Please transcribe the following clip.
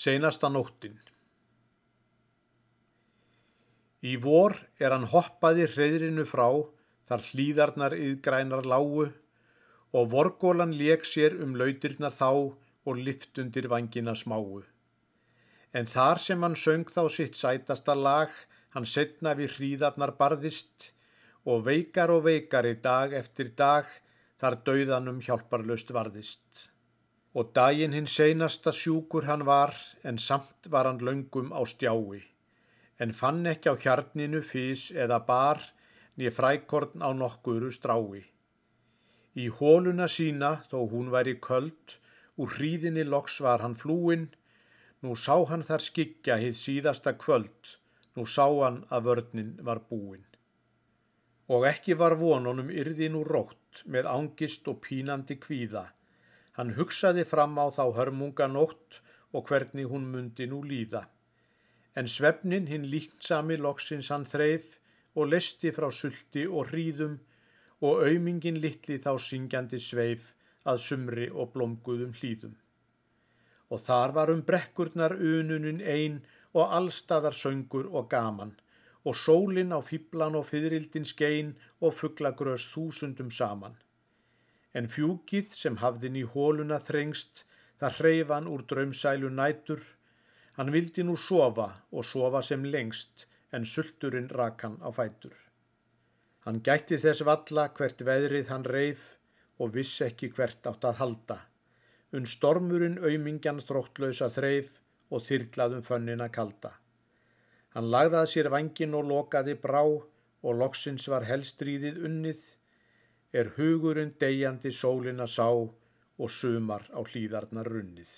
Seinasta nóttin Í vor er hann hoppaði hreðrinu frá þar hlýðarnar yðgrænar lágu og vorgólan leik sér um lautirnar þá og liftundir vangina smáu. En þar sem hann söng þá sitt sætasta lag, hann setna við hríðarnar barðist og veikar og veikar í dag eftir dag þar dauðanum hjálparlust varðist og daginn hinn seinasta sjúkur hann var, en samt var hann löngum á stjái, en fann ekki á hjarninu fís eða bar, niður frækorn á nokkuru strái. Í hóluna sína, þó hún væri köld, úr hríðinni loks var hann flúin, nú sá hann þar skikja hitt síðasta kvöld, nú sá hann að vörninn var búin. Og ekki var vonunum yrðin úr rótt með ángist og pínandi kvíða, Hann hugsaði fram á þá hörmunganótt og hvernig hún myndi nú líða. En svefnin hinn líktsami loksins hann þreif og lesti frá sulti og hríðum og aumingin litli þá syngjandi sveif að sumri og blomguðum hlýðum. Og þar var um brekkurnar ununin ein og allstaðar söngur og gaman og sólin á fýblan og fyririldin skein og fugglagrös þúsundum saman en fjúkið sem hafðin í hóluna þrengst, það hreyfan úr draumsælu nætur. Hann vildi nú sofa og sofa sem lengst, en sulturinn rakan á fætur. Hann gætti þess valla hvert veðrið hann reif og vissi ekki hvert átt að halda. Unn stormurinn aumingjan þróttlausa þreif og þyrlaðum fönnina kalda. Hann lagðað sér vangin og lokaði brá og loksins var helstríðið unnið er hugurinn deyjandi sólina sá og sumar á hlýðarnar runnið.